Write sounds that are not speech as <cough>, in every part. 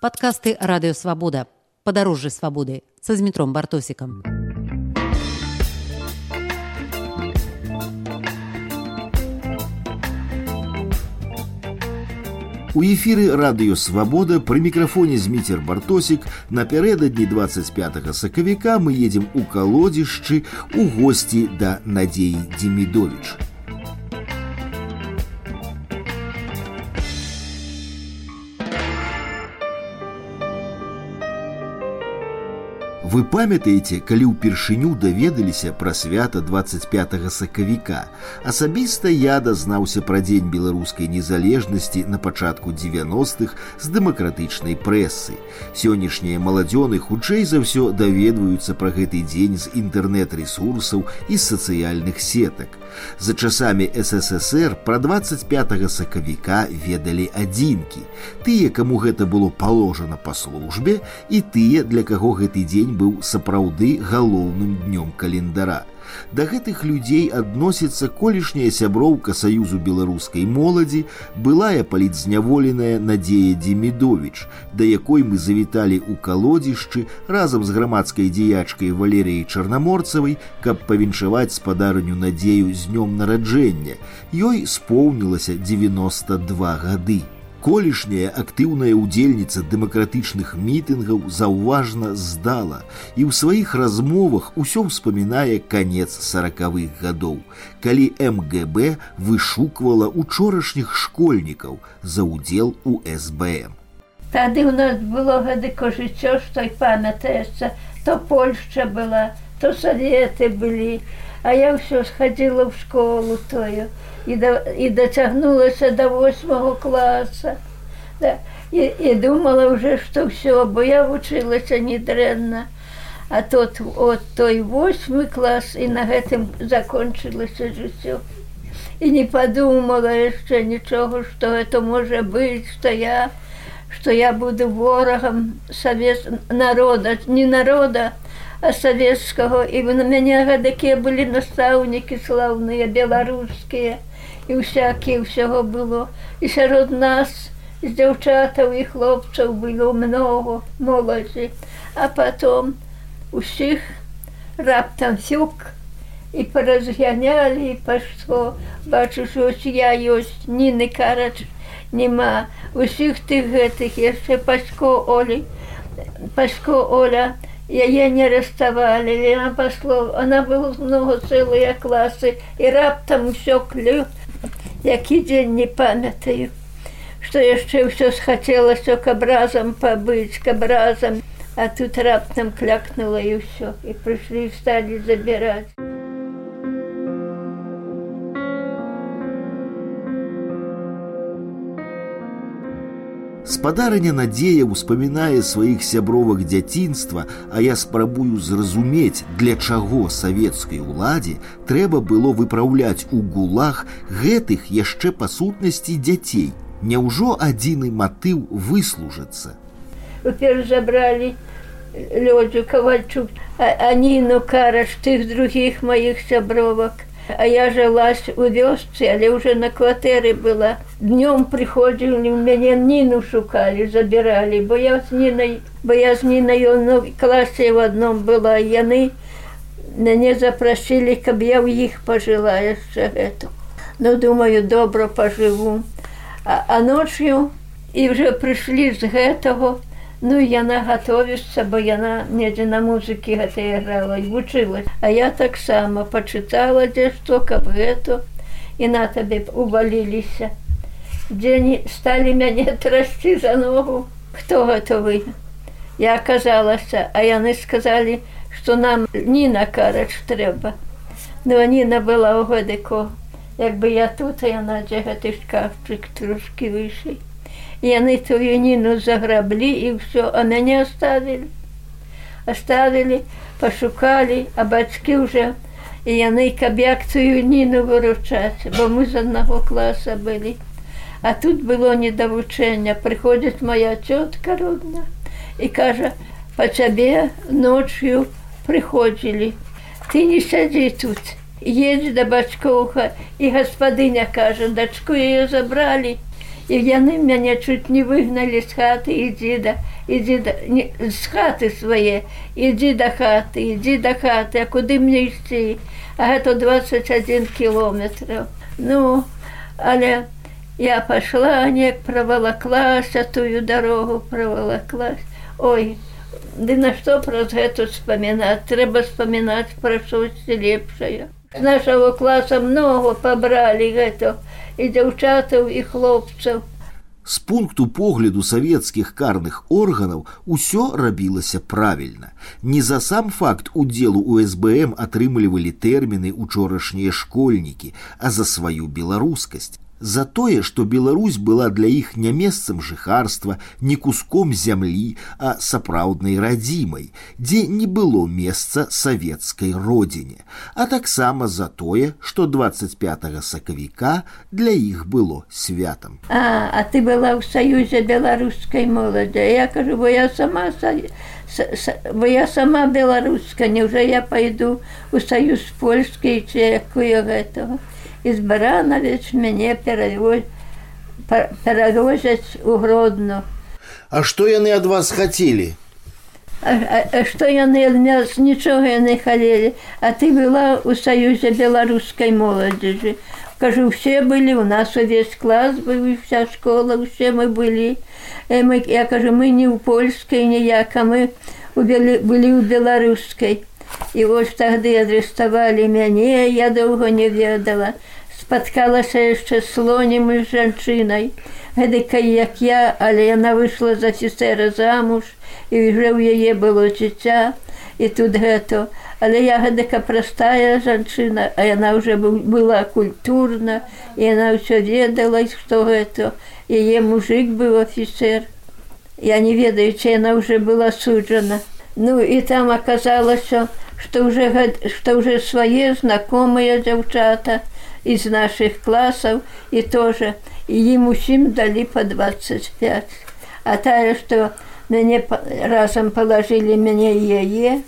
Падкасты радыёвабода. Падарожжы свабоды са зметром бартосікам. У эфіры радыёвабода пры мікрафоне зміцер бартосік напярэдадні 25 сакавіка мы едзем у калодзішчы у госці да надзеі Демідович. Вы памятаеце, калі ўпершыню даведаліся пра свята 25 сакавіка. Асабіста я дазнаўся пра дзень беларускай незалежнасці на пачатку 90-х з дэмакратычнай прэсы. Сённяшнія маладзёны хутчэй за ўсё даведваюцца пра гэты дзень з інтэрнэт-рэсурсаў і сацыяльных сетак. За часамі ССР пра 25 сакавіка ведалі адзінкі. Тыя, каму гэта было паложана па службе і тыя, для каго гэты дзень быў сапраўды галоўным днём календара. Да гэтых людзей адносіцца колішняя сяброўка саюзу беларускай моладзі, былая палітзняволеная надзея Демідович, да якой мы завіталі ў калодзішчы разам з грамадскай дзеячкай валерыяй чарнаморцавай, каб павіншаваць спадарню надзею з днём нараджэння. Ёй споўнілася 92 гады колішняя актыўная ўдзельніца дэмакратычных мітынгаў заўважна здала і ў сваіх размовах усё ўспамінае канец сорокавых гадоў, калі МГБ вышуквала учорашніх школьнікаў за ўдзел у СБМ. Тады у нас было гэтыко жыццё, што і памятаецца, то Польшча была, то саветы былі, а я ўсё схадзіла ў школу тою і, да, і дацягнулася до восьмого класа да, і, і думала уже што ўсё бо я вучылася недрэнна а тут от той восьмы клас і на гэтым закончылася жыццё і не подумала яшчэ нічога што это можа быць што я што я буду ворагам савет народа не народа а савецкага і вы на мяне гэтакія былі настаўнікі слаўныя беларускія і ўсякі ўсяго было. І сярод нас з дзяўчатаў і хлопцаў было много моладзі а потом усіх раптам сюк і паразганялі па што бачу ось я ёсць ніны карач нема. Усіх тых гэтых яшчэ пачко олі. Пачко оля яе не раставалі яна пасло она было много цэлыя класы і раптам усё клю які дзень не памятаю. Што яшчэ ўсё схацелася каб разам пабыць каб разам а тут раптам клякнула і ўсё і прыйшлі сталі забіраць Спадарыня надзея ўспамінае сваіх сябровак дзяцінства, а я спрабую зразумець, для чаго савецкай уладзе трэба было выпраўляць у гулах гэтых яшчэ па сутнасці дзяцей. Няўжо адзіны матыў выслужыцца. Уперш забралі лёдзю кавальчук, а ніну караш тых другіх маіх сябровак А я жылась у вёсцы, але уже на кватэры была. Днём прыходзілі мяне ніну шукалі, забіралі, бо я з нінай, бо я з нінай ну, класе в адном была яны мяне запрасілі, каб я ў іх пажыла яшчэ гэту. Ну думаю, добра пажыву. А, а ночью і вже прыйшлі з гэтага, Ну яна гатовішся, бо яна недзе на музыкі гэта іграла і вучылась. А я таксама пачытала дзе што, каб гэту і на табе уваліліся. Дзе не сталі мяне <laughs> трасці за ногу, хто гэта вы? Я аказалася, а яны сказалі, што нам ні на карач трэба. Ну ніна была ў гэтыко. Як бы я тут, а яна дзе гэты шкафчык трошки вышэй яны тую ніну заграблі і ўсё а мяне оставілі оставілі пашукалі а бацькі уже і яны каб як тую ніну выручаць бо мы з аднаго класа былі а тут было недавучэння прыходзіць моя цётка родна і кажа па цябе ночью прыходзілі ты не сядзі тут едзь да бацькоўха і гаспадыня кажа дачку яе забралі і яны мяне чуть не выгналі з хаты ідзі да ідзі да, не, з хаты свае ідзі да хаты ідзі да хаты а куды мне ісці а гэта 21 кіметраў ну але я пашла неяк правалаклася тую дарогу правалаклась ой ды на што праз гэту спамінаць трэба спамінаць пра штосьці лепшае з нашего класа много пабралі гэта і дзяўчатаў і хлопцаў З пункту погляду савецкіх карных органаў усё рабілася правільна. Не за сам факт удзелу у СБМ атрымлівалі тэрміны учорашнія школьнікі, а за сваю беларускасць за тое, што Беларусь была для іх не месцам жыхарства, не куском зямлі, а сапраўднай радзімай, дзе не было месца савецкай родзіне, а таксама за тое, што 25 сакавіка для іх было святам. А, а ты была ў саюзе беларускай моладзя. Я кажу, бо я сама бо я сама беларуска, Няўжо я пайду у саюз польскі ці якую гэтага Из Баранович мяне перавозяць у гродну. А што яны ад вас хацелі? А, а, а што яны ад мяс нічога яны халелі, А ты была ў саюзе беларускай моладзежы. Кажу все былі у нас увесь клас быў вся школа усе мы былі. Э, мы, я кажу мы не ў польскай ніяка мы былі ў беларускай. І вось тады адрыставалі мяне, я доўга не ведала. Спаткалася яшчэ слонем і жанчынай. Гэтыкай як я, але яна выйшла з афіцера замуж і вже ў яе было дзіця і тут гэта. Але я гэтака простая жанчына, а яна ўжо была культурна, і яна ўсё ведала, што гэта. Яе мужик быў афіцер. Я не ведаю, ці яна ўжо была суджана. Ну і там аказалася, што уже, што уже свае знакомыя дзяўчата з наших класаў і тоже ім усім далі по 25. А тая, што мяне разам палажылі мяне яе,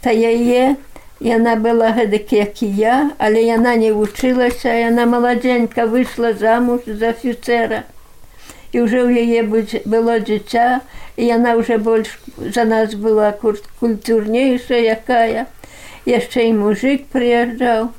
та яе, Яна была гэтак як і я, але яна не вучылася, яна маладзенька выйшла замуж за афіцера і ўжо ў яе было дзіця і яна ўжо больш за нас была культурнейшая якая яшчэ і мужик прыязджаў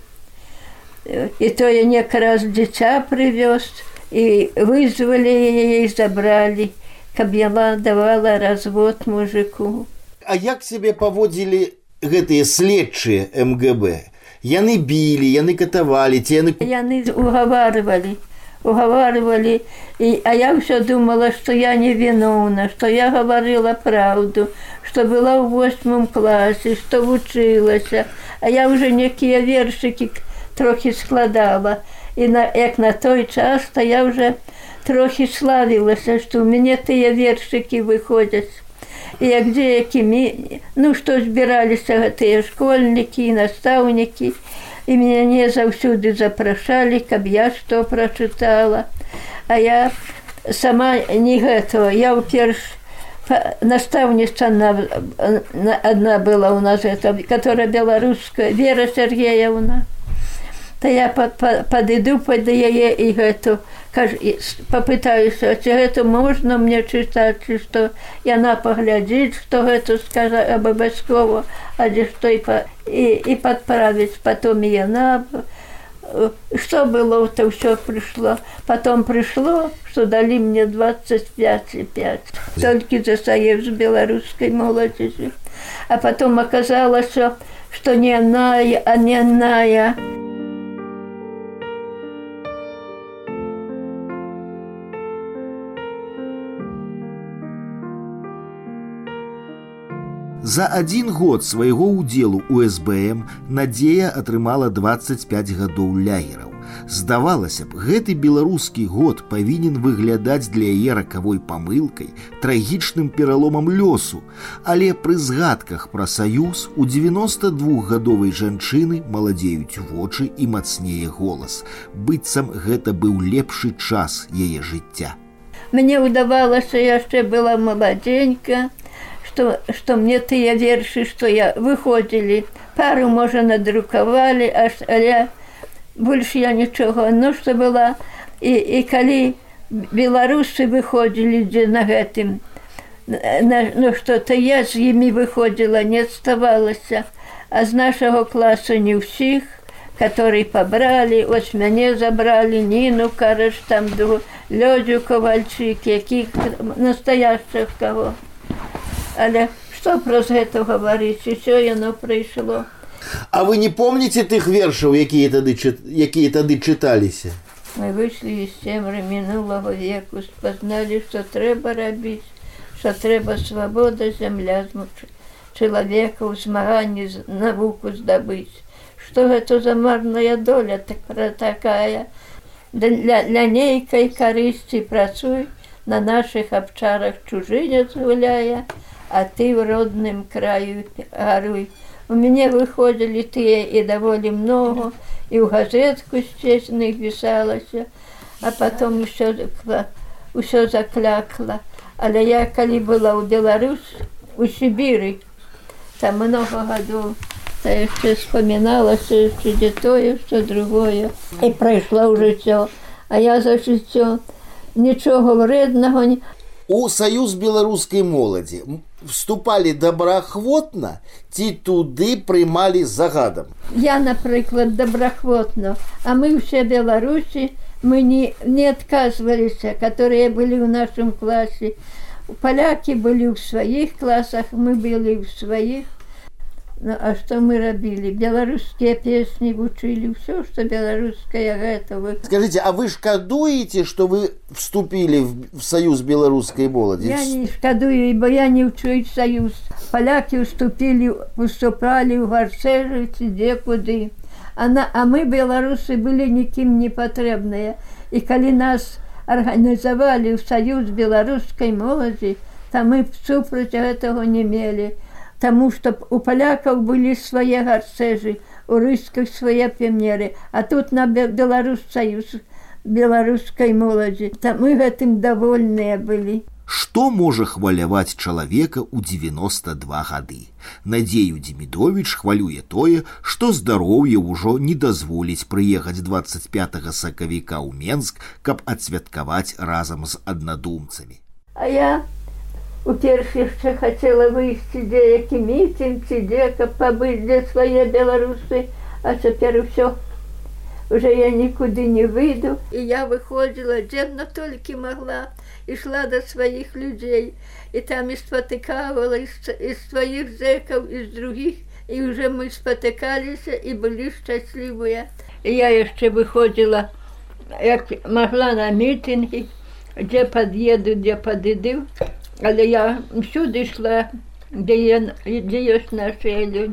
і тое некараз дзіця прывёз і вызвалі яе і забралі каб яна давала развод мужику. А як сябе паводзілі гэтыя следчыя МГБ яны білі яны катавалі ці яны яны угаварвалі уговаривали, и, а я все думала, что я не виновна, что я говорила правду, что была в восьмом классе, что училась, а я уже некие вершики трохи складала. И на, як на той час, то я уже трохи славилася, что у меня тыя вершики выходят. І як деякімі ну што збіраліся гэтыя школьнікі і настаўнікі і мяне заўсюды запрашалі, каб я што прачытала. А я сама не гэтага я ўперш настаўніца адна была ў нас это, которая беларуская вера Сергеевна. Та я падыду пад яе і гэту попытаюся ці гэта можна мне чытаць ці што яна паглядзіць што гэта скажа абавязкова а дзе што і, па, і, і падправіць потом яна что было то ўсё прыйшло потом прыйшло что далі мне 25,5 толькі за саев з беларускай моладзі а потом аказалася что не ная а не ная а За адзін год свайго ўдзелу ў СБМ надзея атрымала 25 гадоў лягераў. Здавалася б, гэты беларускі год павінен выглядаць для яе ракавой памылкай, трагічным пераломам лёсу, але пры згадках пра саюз у 92гадовай жанчыны маладзеюць вочы і мацнее голас. быццам гэта быў лепшы час яе жыцця. Мне ўдавалася яшчэ была маладзенька, что, что мне тыя вершы, што я выходзілі, пару можа надрукавалі, аж але больш я нічога, ну што была і, і калі беларусы выходзілі дзе на гэтым на, ну что-то я з імі выходзіла не оставалася а з нашага класу не ўсіх который пабралі ось мяне забралі ніну караш там лёдзю кавальчык якіх настоящих кого але што праз гэта гаварыць? Усё яно прыйшло. А вы не помните тых вершаў якія тады якія тады чыталіся? Мы выйшлі з цемры мінулого веку спазналі што трэба рабіць што трэба свабода зямля змучыць чалавека ў змаганні навуку здабыць. Што гэта за марная доля так такая? Для, для нейкай карысці працуй на наших абчарах чужынец гуляе а ты в родным краю гаруй у мяне выходзілі тыя і даволі много і ў газетку сцесных пісалася а потом усё ўсё заклякла. Але я калі была ў Беларусь у Сібіры там много гадоў та яшчэ вспоміналася дзе тое што другое і прайшла ў жыццё а я за жыццё нічога вреднага не у саюз беларускай моладзі вступалі добраахвотна ці туды прымалі загадам я напрыклад добраахвотна а мы ўсе беларусі мы не не адказваліся которые былі ў нашым класе палякі былі ў сваіх класах мы былі ў сваіх Ну, а что мы рабілі беларускія песні вучылі ўсё что беларуская гэта вы скажите а вы шкадуеце что вы вступілі в союз беларускай моладзі я не шкадую бо я не ўчуюць союз. Палякі уступілі выступалі ў гарцэжы ці дзе куды. Она а мы беларусы былі нікім не патрэбныя і калі нас арганізавалі ў союз беларускай моладзі там мы супраць гэтага не мелі Таму што у палякаў былі свае гарцэжы, у рысках свае пемеры, а тут на Беларус саюз беларускай моладзі. Там мы гэтым давольныя былі. Што можа хваляваць чалавека ў 92 гады. Надзею Демідович хвалюе тое, што здароўе ўжо не дазволіць прыехаць 25 сакавіка ў Менск, каб адсвяткаваць разам з аднадумцамі. А я у першы яшчэ хацела выйсці дзе які міцінг ці дзе каб пабыць дзе свае беларусы а цяпер усё. Уже я нікуды не выйду. І я выходзіла дзедна толькі магла. Ішла да сваіх людзей. І там і спатыкавала і з сваіх зэкаў і з другіх. І уже мы спатыкаліся і былі шчаслівыя. Я яшчэ выходзіла як магла на мітынгі дзе пад'еду дзе падыду але я всюды йшла, де є, де є наші люди.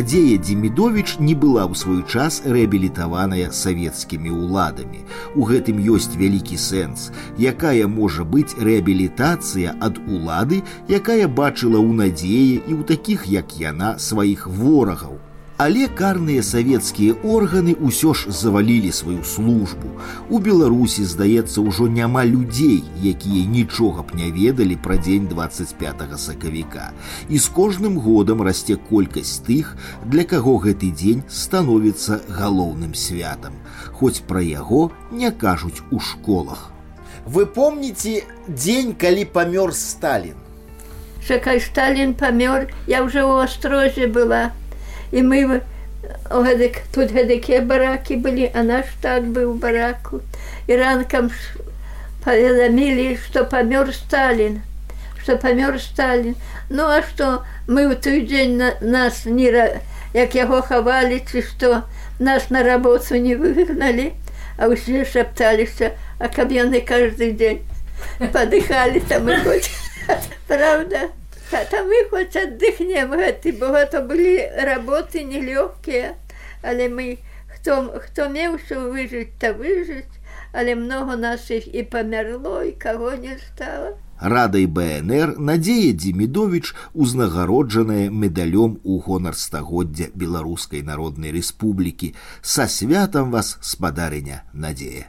Надзея Демідович не была ў свой час рэабілітаваная савецкімі ўладамі. У гэтым ёсць вялікі сэнс, якая можа быць рэабілітацыя ад улады, якая бачыла ў надзеі і ў такіх, як яна сваіх ворагаў але карныя савецкія органы ўсё ж завалілі сваю службу. У Беларусі, здаецца, ужо няма людзей, якія нічога б не ведалі пра дзень 25 сакавіка. І з кожным годам расце колькасць тых, для каго гэты дзень становіцца галоўным святам. Хоць пра яго не кажуць у школах. Вы помніце дзень, калі памёр Сталін. Чакай Сталін памёр, я ўжо ў астрозе была І мы гэтак, тут гэтакія баракі былі а наш так быў бараку. І ранкам паведамілі што памёр сталін што памёр сталін ну а што мы ў той дзень на нас не як яго хавалі ці што нас на работу не выгналі а ўсе шапталіся а каб яны каждый дзень падыхалі там і хоць <laughs> правда Та мы хоць аддыхнем гэты, бо гэта былі работы нелёгкія, але мы хто, хто меўся выжыць, то выжыць, але многа нашых і памярло і каго не стала. Радай БНР Надзея Демідович узнагароджаная медалём у гонар стагоддзя беларускай народнай рэспублікі. Са святам вас спадарыня надзея.